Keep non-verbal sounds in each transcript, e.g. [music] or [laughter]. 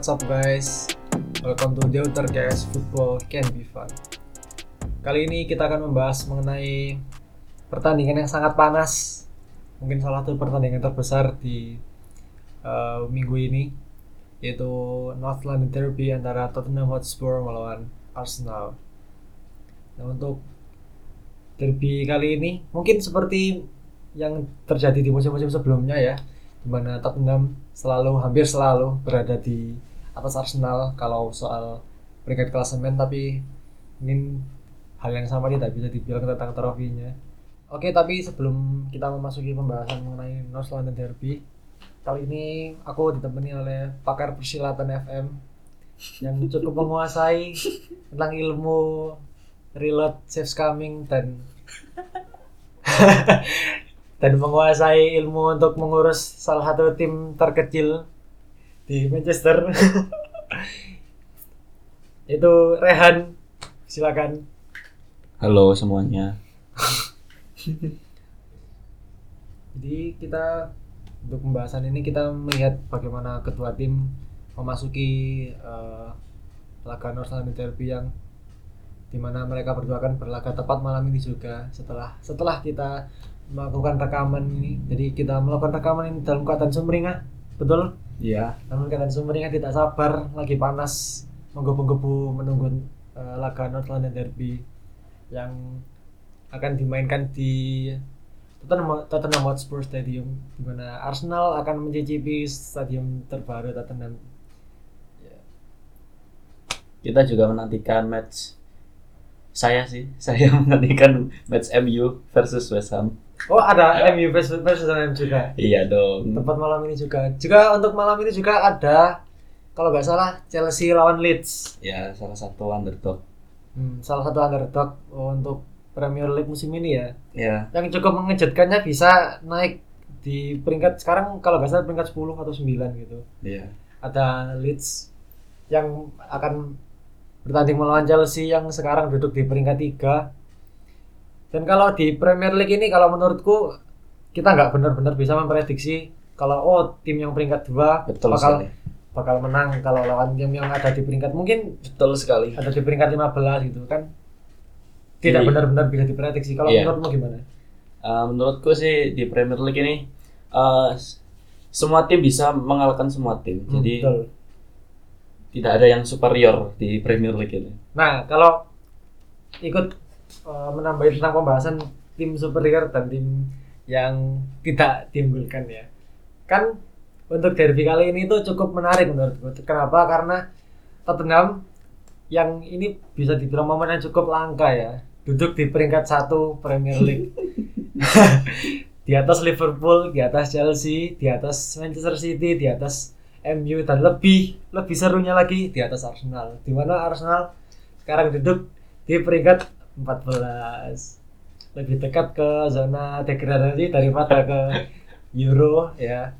what's up guys? Welcome to The Cast Football Can Be Fun. Kali ini kita akan membahas mengenai pertandingan yang sangat panas. Mungkin salah satu pertandingan terbesar di uh, minggu ini yaitu North London Derby antara Tottenham Hotspur melawan Arsenal. Nah, untuk derby kali ini mungkin seperti yang terjadi di musim-musim sebelumnya ya, di mana Tottenham selalu hampir selalu berada di atas Arsenal kalau soal peringkat klasemen tapi ini hal yang sama tidak bisa dibilang tentang trofinya. Oke, tapi sebelum kita memasuki pembahasan mengenai North London Derby, kali ini aku ditemani oleh pakar persilatan FM yang cukup menguasai tentang ilmu reload saves coming dan [laughs] dan menguasai ilmu untuk mengurus salah satu tim terkecil di Manchester [laughs] itu Rehan silakan Halo semuanya. [laughs] jadi kita untuk pembahasan ini kita melihat bagaimana kedua tim memasuki uh, laga North London Derby yang di mana mereka berdua akan berlaga tepat malam ini juga setelah setelah kita melakukan rekaman ini jadi kita melakukan rekaman ini dalam keadaan sumringah betul Iya. Namun keadaan sumringah tidak sabar lagi panas. Menggebu-gebu menunggu uh, laga North London Derby yang akan dimainkan di Tottenham, Hotspur Stadium di mana Arsenal akan mencicipi stadium terbaru Tottenham. Kita juga menantikan match. Saya sih, [laughs] saya menantikan match MU versus West Ham. Oh ada MU versus versus MU juga. Iya dong. Tempat malam ini juga. Juga untuk malam ini juga ada kalau nggak salah Chelsea lawan Leeds. Ya salah satu underdog. Hmm, salah satu underdog untuk Premier League musim ini ya. Ya. Yang cukup mengejutkannya bisa naik di peringkat sekarang kalau nggak salah peringkat 10 atau 9 gitu. Iya. Ada Leeds yang akan bertanding melawan Chelsea yang sekarang duduk di peringkat 3 dan kalau di Premier League ini kalau menurutku kita nggak benar-benar bisa memprediksi kalau oh tim yang peringkat dua Betul bakal sekali. bakal menang kalau lawan tim yang ada di peringkat mungkin Betul sekali. ada di peringkat 15 gitu kan tidak Jadi- benar-benar bisa diprediksi kalau Iya. menurutmu gimana? Eh, menurutku sih di Premier League ini eh, s- semua tim bisa mengalahkan semua tim. Hmm, Jadi betul. tidak ada yang superior di Premier League ini. Nah kalau ikut uh, menambahin tentang pembahasan tim superior dan tim yang tidak diunggulkan ya. Kan untuk derby kali ini tuh cukup menarik menurutku. Kenapa? Karena Tottenham yang ini bisa dibilang momen yang cukup langka ya. Duduk di peringkat satu Premier League. [laughs] [laughs] Di atas Liverpool di atas Chelsea di atas Manchester City di atas MU dan lebih lebih serunya lagi di atas Arsenal. Di mana Arsenal sekarang duduk di peringkat 14 lebih dekat ke zona degradasi daripada ke Euro ya.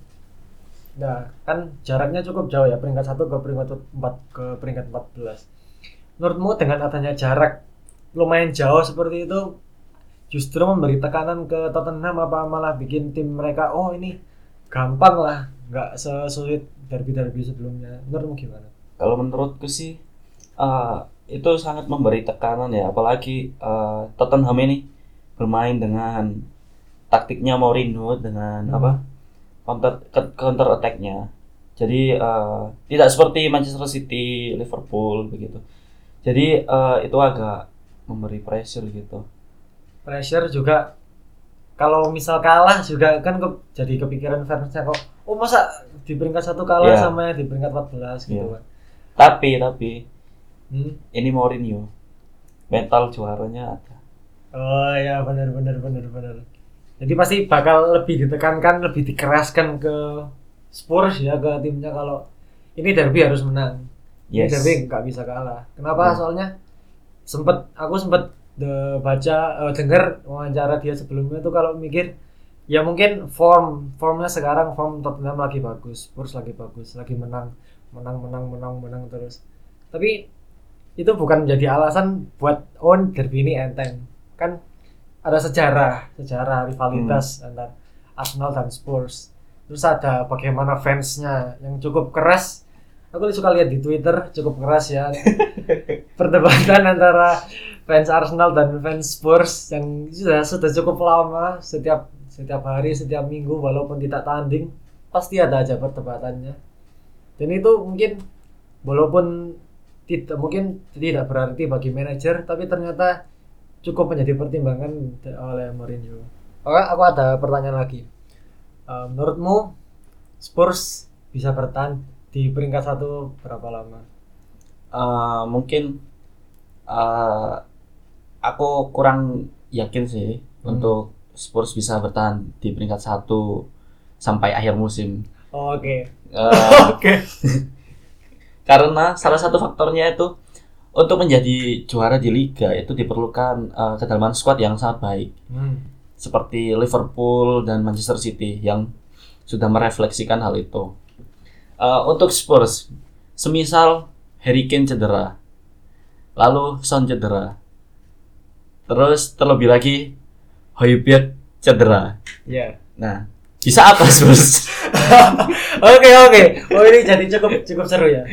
Nah kan jaraknya cukup jauh ya peringkat satu ke peringkat 4 ke peringkat 14 menurutmu dengan adanya jarak lumayan jauh seperti itu justru memberi tekanan ke Tottenham apa malah bikin tim mereka oh ini gampang lah nggak sesulit derby-derby sebelumnya. Menurutmu gimana? Kalau menurutku sih eh, itu sangat memberi tekanan ya, apalagi eh, Tottenham ini bermain dengan taktiknya Mourinho dengan Hmm. apa counter counter attack-nya. Jadi eh, tidak seperti Manchester City, Liverpool begitu. Jadi eh, itu agak memberi pressure gitu. pressure juga kalau misal kalah juga kan kok jadi kepikiran fansnya kok oh masa di peringkat satu kalah Iya. sama yang di peringkat 14 gitu Iya. kan Tapi tapi Hmm? ini Mourinho mental juaranya ada. oh ya benar benar benar benar jadi pasti bakal lebih ditekankan lebih dikeraskan ke Spurs ya ke timnya kalau ini derby harus menang ini Yes. derby nggak bisa kalah kenapa Hmm. soalnya sempet aku sempet de- baca eh, dengar wawancara dia sebelumnya tuh kalau mikir ya mungkin form formnya sekarang form Tottenham lagi bagus Spurs lagi bagus lagi menang menang menang menang menang terus tapi itu bukan menjadi alasan buat on derby ini enteng. Kan ada sejarah sejarah rivalitas antar Arsenal dan Spurs. Terus ada bagaimana fansnya yang cukup keras. Aku suka lihat di Twitter cukup keras ya. [laughs] Perdebatan antara fans Arsenal dan fans Spurs yang sudah sudah cukup lama setiap setiap hari setiap minggu walaupun tidak tanding pasti ada aja perdebatannya. Dan itu mungkin walaupun tidak mungkin tidak berarti bagi manajer tapi ternyata cukup menjadi pertimbangan oleh Mourinho. Oke, aku ada pertanyaan lagi. Eh, menurutmu Spurs bisa bertahan di peringkat satu berapa lama? Eh, mungkin eh, aku kurang yakin sih Hmm. untuk Spurs bisa bertahan di peringkat satu sampai akhir musim. Oh, Oke. Eh, [laughs] Oke. [laughs] karena salah satu faktornya itu untuk menjadi juara di liga itu diperlukan eh, kedalaman squad yang sangat baik Hmm. seperti Liverpool dan Manchester City yang sudah merefleksikan hal itu. Eh, untuk Spurs, semisal Harry Kane cedera, lalu Son cedera, terus terlebih lagi Højbjerg cedera. Ya. Nah, bisa apa Spurs? [laughs] Oke oke. Oh ini jadi cukup cukup seru ya.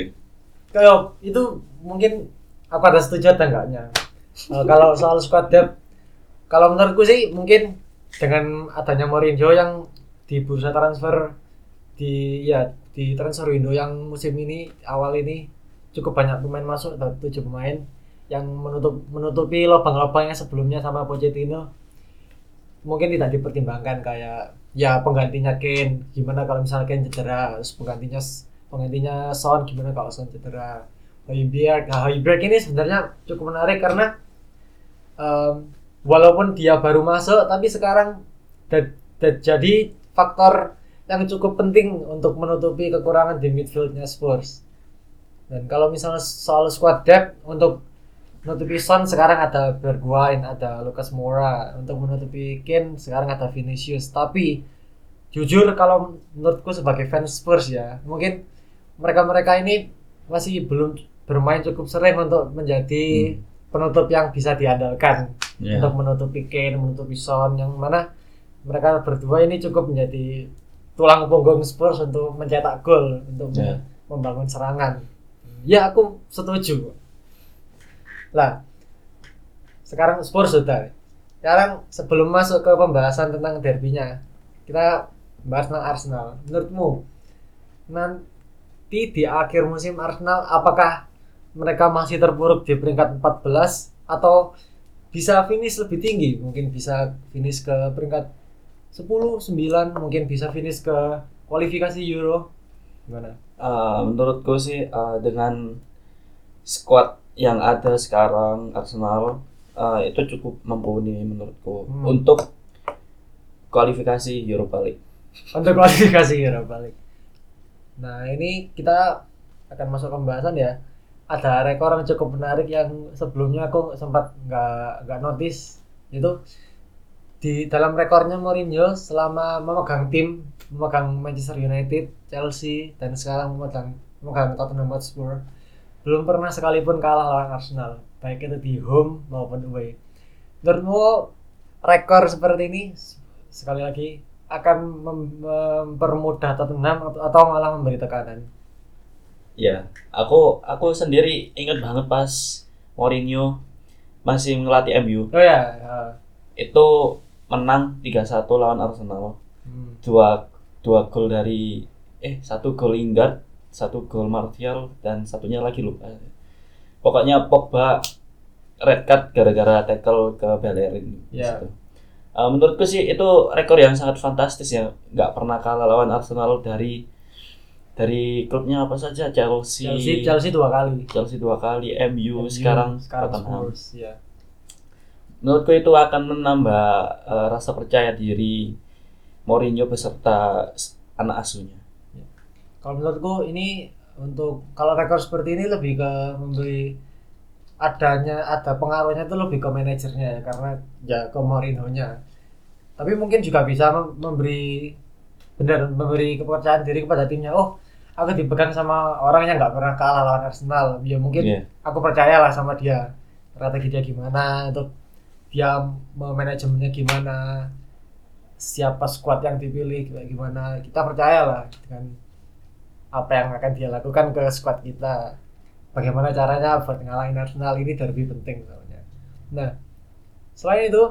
Kalau itu mungkin aku ada setuju atau enggaknya. Eh, kalau soal squad depth, kalau menurutku sih mungkin dengan adanya Mourinho yang di bursa transfer di ya di transfer window yang musim ini awal ini cukup banyak pemain masuk ada tujuh pemain yang menutup menutupi lubang-lubang yang sebelumnya sama Pochettino mungkin tidak dipertimbangkan kayak ya penggantinya Kane gimana kalau misalnya Kane cedera terus penggantinya penggantinya Son gimana kalau Son cedera Højbjerg nah Højbjerg ini sebenarnya cukup menarik karena em, walaupun dia baru masuk tapi sekarang jadi faktor yang cukup penting untuk menutupi kekurangan di midfieldnya Spurs dan kalau misalnya soal squad depth untuk menutupi Son sekarang ada Bergwijn, ada Lucas Moura. Untuk menutupi Kane sekarang ada Vinicius. Tapi jujur kalau menurutku sebagai fans Spurs ya, mungkin mereka-mereka ini masih belum bermain cukup sering untuk menjadi penutup yang bisa diandalkan Ya. untuk menutupi Kane, menutupi Son yang mana mereka berdua ini cukup menjadi tulang punggung Spurs untuk mencetak gol, untuk Ya. membangun serangan. Ya aku setuju. Lah, sekarang Spurs sudah. Sekarang sebelum masuk ke pembahasan tentang derbynya, kita bahas tentang Arsenal. Menurutmu nanti di akhir musim Arsenal apakah mereka masih terpuruk di peringkat 14 atau bisa finish lebih tinggi? Mungkin bisa finish ke peringkat 10, 9, mungkin bisa finish ke kualifikasi Euro. Gimana? Eh, menurutku sih eh, dengan squad yang ada sekarang Arsenal eh, itu cukup mumpuni menurutku Hmm. untuk kualifikasi Europa League. untuk kualifikasi Europa League. Nah ini kita akan masuk pembahasan ya. Ada rekor yang cukup menarik yang sebelumnya aku sempat nggak nggak notice itu di dalam rekornya Mourinho selama memegang tim memegang Manchester United, Chelsea dan sekarang memegang memegang Tottenham Hotspur belum pernah sekalipun kalah lawan Arsenal baik itu di home maupun away. Menurutmu rekor seperti ini sekali lagi akan mem- mempermudah Tottenham atau, atau malah memberi tekanan. Ya, aku aku sendiri ingat banget pas Mourinho masih ngelatih MU Oh ya, ya. itu menang 3-1 lawan Arsenal. Hmm. Dua dua gol dari eh satu gol Lingard, satu gol Martial dan satunya lagi lupa. Pokoknya Pogba red card gara-gara tackle ke Bellerin. Ya. Uh, menurutku sih itu rekor yang sangat fantastis ya, nggak pernah kalah lawan Arsenal dari dari klubnya apa saja Chelsea, Chelsea Chelsea dua kali. Chelsea dua kali, MU, MU, sekarang sekarang Tottenham. Spurs, ya. Menurutku itu akan menambah uh, rasa percaya diri Mourinho beserta anak asuhnya. Kalau menurutku ini untuk kalau rekor seperti ini lebih ke memberi adanya ada pengaruhnya itu lebih ke manajernya ya karena ya ke Mourinho-nya. Tapi mungkin juga bisa mem- memberi benar memberi kepercayaan diri kepada timnya. Oh, aku dipegang sama orang yang nggak pernah kalah lawan Arsenal. Ya mungkin Iya. aku percayalah sama dia. Strategi dia gimana untuk dia manajemennya gimana siapa squad yang dipilih kayak gimana kita percayalah kan apa yang akan dia lakukan ke squad kita bagaimana caranya buat ngalahin Arsenal ini derby penting soalnya nah selain itu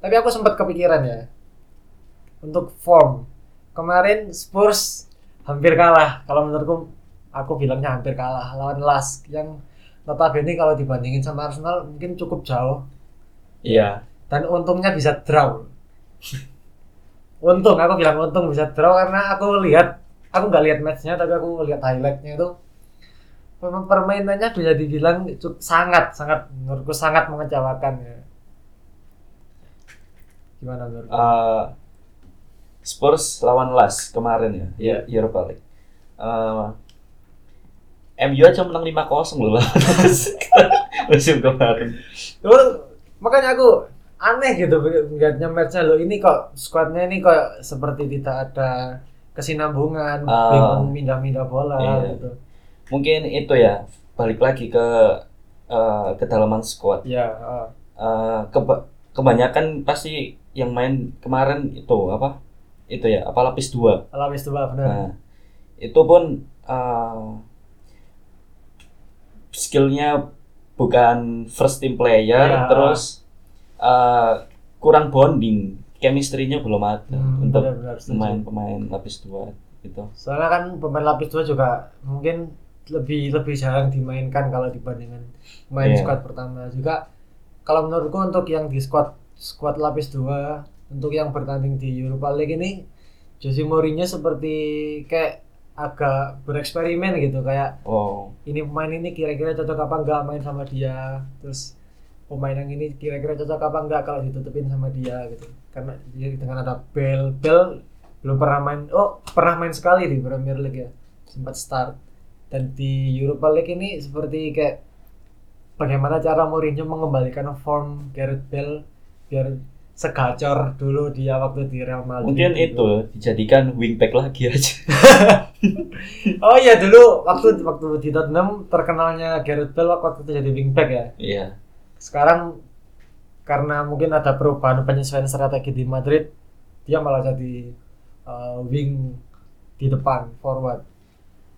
tapi aku sempat kepikiran ya. Untuk form. Kemarin Spurs hampir kalah. Kalau menurutku aku bilangnya hampir kalah lawan Lask yang notabene kalau dibandingin sama Arsenal mungkin cukup jauh. Iya. dan untungnya bisa draw. Untung aku bilang untung bisa draw karena aku lihat aku nggak lihat matchnya tapi aku lihat highlightnya itu. Memang permainannya bisa dibilang sangat sangat menurutku sangat mengecewakan ya gimana menurutku Eh, Spurs lawan Las kemarin ya, ya Europa League. Eh, MU aja menang 5-0 loh [laughs] musim kemarin. Terus, makanya aku aneh gitu melihatnya matchnya loh ini kok squadnya ini kok seperti tidak ada kesinambungan Ah. bingung mindah-mindah bola Iya. gitu Mungkin itu ya balik lagi ke eh, kedalaman squad. ya ah. Eh, keba- kebanyakan pasti yang main kemarin itu apa? Itu ya, apa lapis dua. lapis dua benar Nah, itu pun uh, skillnya bukan first team player, Ya. terus uh, kurang bonding, chemistry-nya belum ada Hmm, untuk pemain-pemain lapis dua gitu. Soalnya kan pemain lapis dua juga mungkin lebih lebih jarang dimainkan kalau dibandingkan main Iya. squad pertama. Juga kalau menurutku untuk yang di squad squad lapis dua untuk yang bertanding di Europa League ini Jose Mourinho seperti kayak agak bereksperimen gitu kayak Oh, ini pemain ini kira-kira cocok apa enggak main sama dia terus pemain yang ini kira-kira cocok apa enggak kalau ditutupin sama dia gitu. Karena dia dengan ada Bell Bell belum pernah main oh pernah main sekali di Premier League ya sempat start. Dan di Europa League ini seperti kayak bagaimana cara Mourinho mengembalikan form Gareth Bale biar segacor dulu dia waktu di Real Madrid mungkin itu dijadikan wingback lagi aja. [laughs] oh iya dulu waktu waktu di Tottenham terkenalnya Gareth Bale waktu itu jadi wingback ya Iya. sekarang karena mungkin ada perubahan penyesuaian strategi di Madrid dia malah jadi uh, wing di depan forward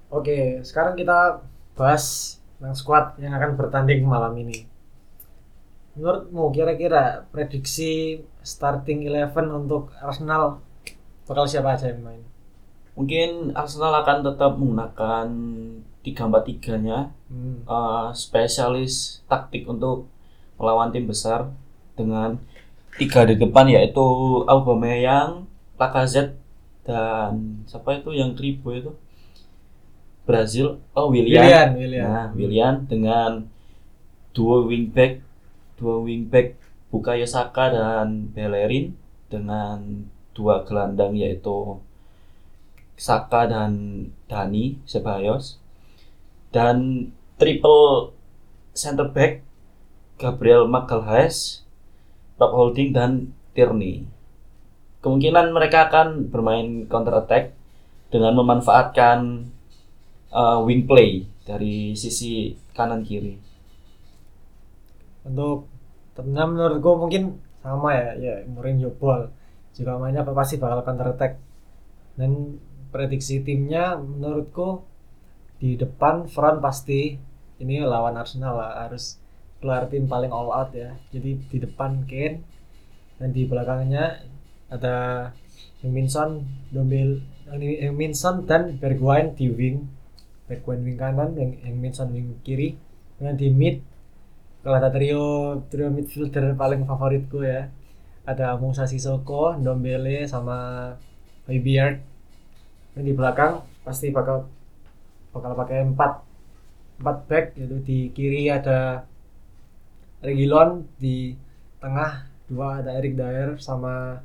oke sekarang kita bahas yang squad yang akan bertanding malam ini. Menurutmu kira-kira prediksi starting eleven untuk Arsenal bakal siapa aja yang main? Mungkin Arsenal akan tetap menggunakan 3-4-3-nya hmm. uh, spesialis taktik untuk melawan tim besar dengan tiga di depan yaitu Aubameyang, Lacazette dan siapa itu yang tribo itu Brazil oh Willian. Willian Willian Nah, Willian dengan duo wingback dua wingback Bukayo Saka dan Bellerin dengan dua gelandang yaitu Saka dan Dani Ceballos dan triple center back Gabriel Magalhaes, Rob Holding dan Tierney. Kemungkinan mereka akan bermain counter attack dengan memanfaatkan uh, wing play dari sisi kanan kiri. untuk Tottenham menurutku mungkin sama ya ya Mourinho ball. Juga mainnya pasti bakal counter attack. Dan prediksi timnya menurutku di depan front pasti ini lawan Arsenal lah harus keluar tim paling all out ya. Jadi di depan Kane dan di belakangnya ada Minson, Dombel, Minson dan Bergwijn di wing Bergwijn wing kanan yang Minson wing kiri. Dan di mid kalau ada trio trio midfielder paling favoritku ya ada Musa Sissoko, Ndombele sama Højbjerg dan di belakang pasti bakal bakal pakai empat empat back yaitu di kiri ada Reguilon di tengah dua ada Eric Dyer sama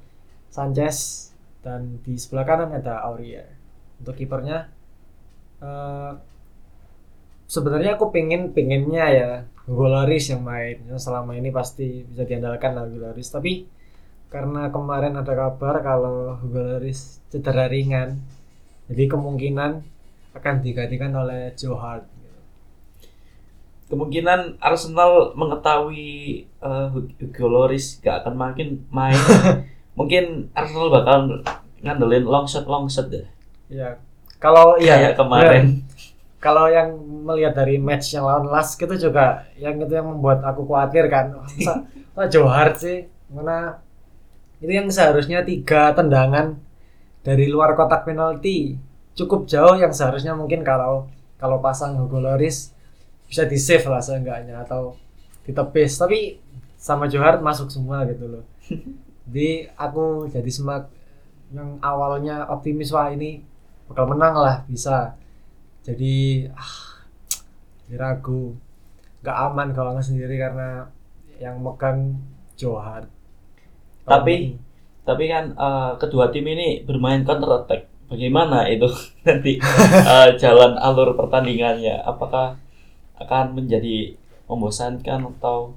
Sanchez dan di sebelah kanan ada Aurier. Untuk kipernya eh, sebenarnya aku pengen pengennya ya Hugo Lloris yang main Ya, selama ini pasti bisa diandalkan lah Hugo Lloris tapi karena kemarin ada kabar kalau Hugo Lloris cedera ringan jadi kemungkinan akan digantikan oleh Joe Hart. Kemungkinan Arsenal mengetahui uh, Hugo Lloris gak akan makin main. [laughs] Mungkin Arsenal bakal ngandelin long shot long shot deh. ya kalau iya kayak kemarin. kalau yang melihat dari match yang lawan Lask itu juga yang itu yang membuat aku khawatir kan. Masa [laughs] masa Johar sih? Mana itu yang seharusnya tiga tendangan dari luar kotak penalti. Cukup jauh yang seharusnya mungkin kalau kalau pasang Hugo Loris bisa di save lah seenggaknya atau ditepis. Tapi sama Johar masuk semua gitu loh. [laughs] Jadi aku jadi semak yang awalnya optimis wah ini bakal menang lah bisa jadi ah jadi ragu nggak aman kalau nggak sendiri karena yang megang Johar Tapi- Tapi kan eh, kedua tim ini bermain counter attack. Bagaimana itu [laughs] nanti [laughs] eh, jalan alur pertandingannya? Apakah akan menjadi membosankan atau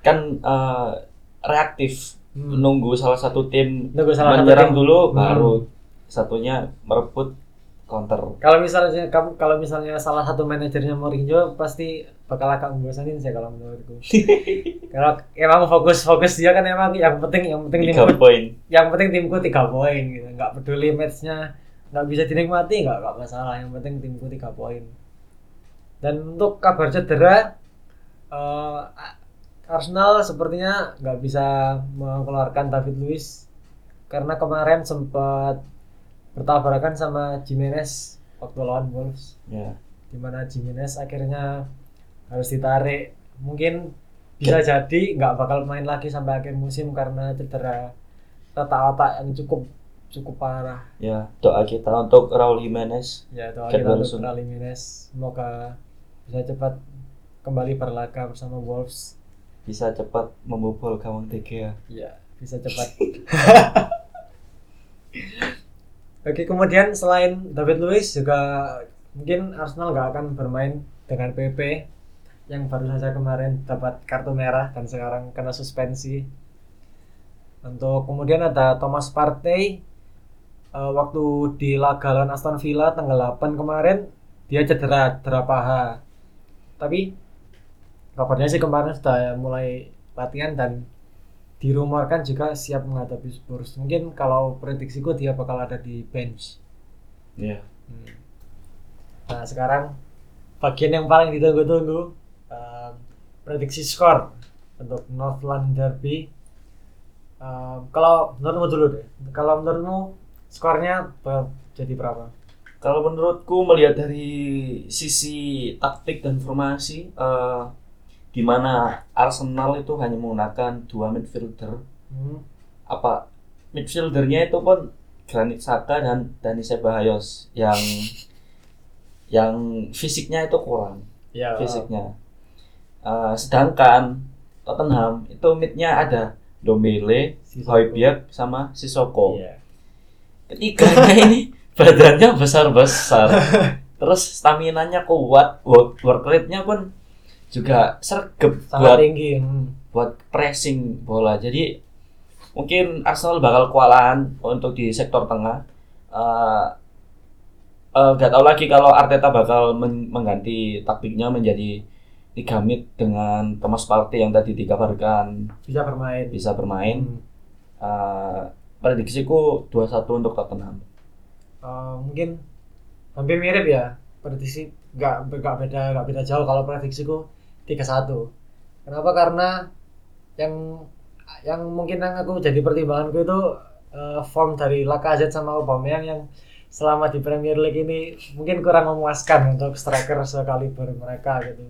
kan eh, reaktif Hmm. menunggu salah satu tim Nunggu salah satu menyerang tim. dulu Hmm. baru satunya merebut counter. Kalau misalnya kamu kalau misalnya salah satu manajernya Mourinho pasti bakal agak membosanin sih kalau menurutku. [laughs] kalau emang fokus fokus dia kan emang yang penting yang penting Tiga timku poin. yang penting timku tiga poin gitu. Nggak peduli matchnya nggak bisa dinikmati nggak nggak masalah. Yang penting timku tiga poin. Dan untuk kabar cedera eh, Arsenal sepertinya nggak bisa mengeluarkan David Luiz karena kemarin sempat bertabrakan sama Jimenez waktu lawan Wolves Ya. di mana Jimenez akhirnya harus ditarik mungkin bisa jadi nggak bakal main lagi sampai akhir musim karena cedera tata otak yang cukup cukup parah Ya, doa kita untuk Raul Jimenez. ya doa kita untuk Wilson. Raul Jimenez semoga bisa cepat kembali berlaga bersama Wolves bisa cepat membobol gawang Gea. ya bisa cepat [laughs] Oke kemudian selain David Luiz juga mungkin Arsenal nggak akan bermain dengan PP yang baru saja kemarin dapat kartu merah dan sekarang kena suspensi. Untuk kemudian ada Thomas Partey eh, waktu di laga lawan Aston Villa tanggal 8 kemarin dia cedera cedera paha. Tapi kabarnya sih kemarin sudah mulai latihan dan dirumorkan juga siap menghadapi Spurs. Mungkin kalau prediksiku dia bakal ada di bench. Iya. Hmm. Nah sekarang bagian yang paling ditunggu-tunggu um, prediksi skor untuk North London Derby. Um, kalau menurutmu dulu deh, kalau menurutmu skornya jadi berapa? Kalau menurutku melihat dari sisi taktik dan formasi, eh, di mana Arsenal itu hanya menggunakan dua midfielder, Hmm. apa midfieldernya itu pun Granit Xhaka dan Dani Ceballos yang [laughs] yang fisiknya itu kurang, Ya. fisiknya. Eh, sedangkan Tottenham itu midnya ada Dombele. Højbjerg sama Sissoko. Iya. ketiganya [laughs] ini badannya besar-besar terus stamina-nya kuat work, work rate-nya pun juga sergap Sangat buat tinggi. Hmm. buat pressing bola jadi mungkin Arsenal bakal kewalahan untuk di sektor tengah Eh, eh, nggak tahu lagi kalau Arteta bakal men- mengganti taktiknya menjadi tiga mid dengan Thomas Partey yang tadi dikabarkan Bisa bermain. bisa bermain Hmm. Eh, prediksiku 2-1 untuk Tottenham Uh, mungkin hampir mirip ya prediksi nggak nggak beda nggak beda jauh kalau prediksiku 3-1 kenapa? Karena yang yang mungkin yang aku jadi pertimbanganku itu uh, form dari Lacazette sama Aubameyang yang selama di Premier League ini mungkin kurang memuaskan untuk striker sekaliber mereka gitu.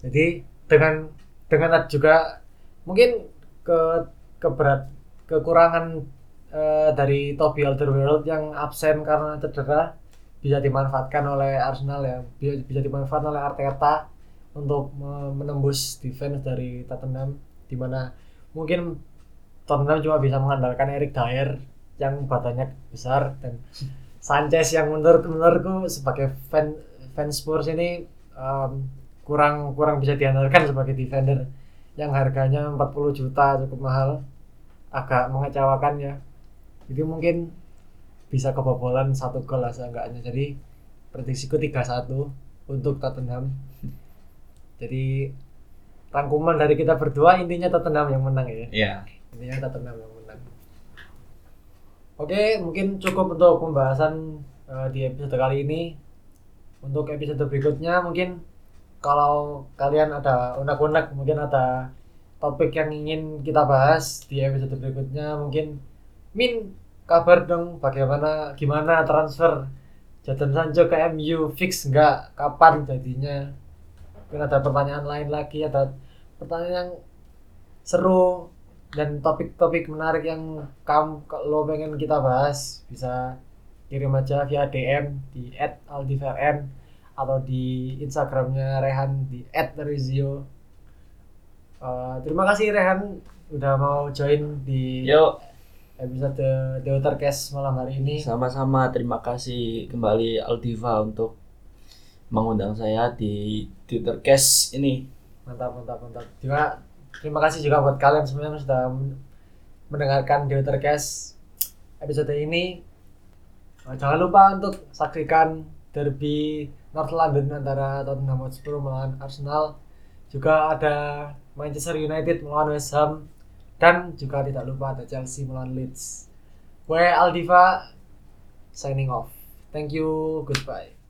Jadi dengan dengan juga mungkin ke keberat kekurangan eh, dari Toby Alderweireld yang absen karena cedera bisa dimanfaatkan oleh Arsenal ya bisa, bisa dimanfaatkan oleh Arteta untuk me- menembus defense dari Tottenham di mana mungkin Tottenham cuma bisa mengandalkan Eric Dyer yang badannya besar dan Sanchez yang menurut menurutku sebagai fan fan Spurs ini em, kurang kurang bisa diandalkan sebagai defender yang harganya 40 juta cukup mahal. Agak mengecewakan ya. Jadi mungkin bisa kebobolan satu gol lah seenggaknya. Jadi prediksiku 3-1 untuk Tottenham jadi rangkuman dari kita berdua intinya Tottenham yang menang ya. Iya. intinya Tottenham yang menang. Oke mungkin cukup untuk pembahasan eh, di episode kali ini. Untuk episode berikutnya mungkin kalau kalian ada unek-unek mungkin ada topik yang ingin kita bahas di episode berikutnya mungkin Min kabar dong bagaimana gimana transfer Jadon Sancho ke MU fix nggak? Kapan jadinya ada pertanyaan lain lagi ada pertanyaan yang seru dan topik-topik menarik yang kamu kalau pengen kita bahas bisa kirim aja via DM di @aldivarn atau di Instagramnya Rehan di @rizio. Eh, terima kasih Rehan udah mau join di Yuk, episode Deutercast malam hari ini. sama-sama terima kasih kembali Aldiva untuk mengundang saya di Twittercast ini. Mantap, mantap, mantap. Juga terima kasih juga buat kalian semua yang sudah men- mendengarkan Deutercast episode ini. Nah, jangan lupa untuk saksikan derby North London antara Tottenham Hotspur melawan Arsenal. Juga ada Manchester United melawan West Ham dan juga tidak lupa ada Chelsea melawan Leeds. Gue Aldiva signing off. Thank you, goodbye.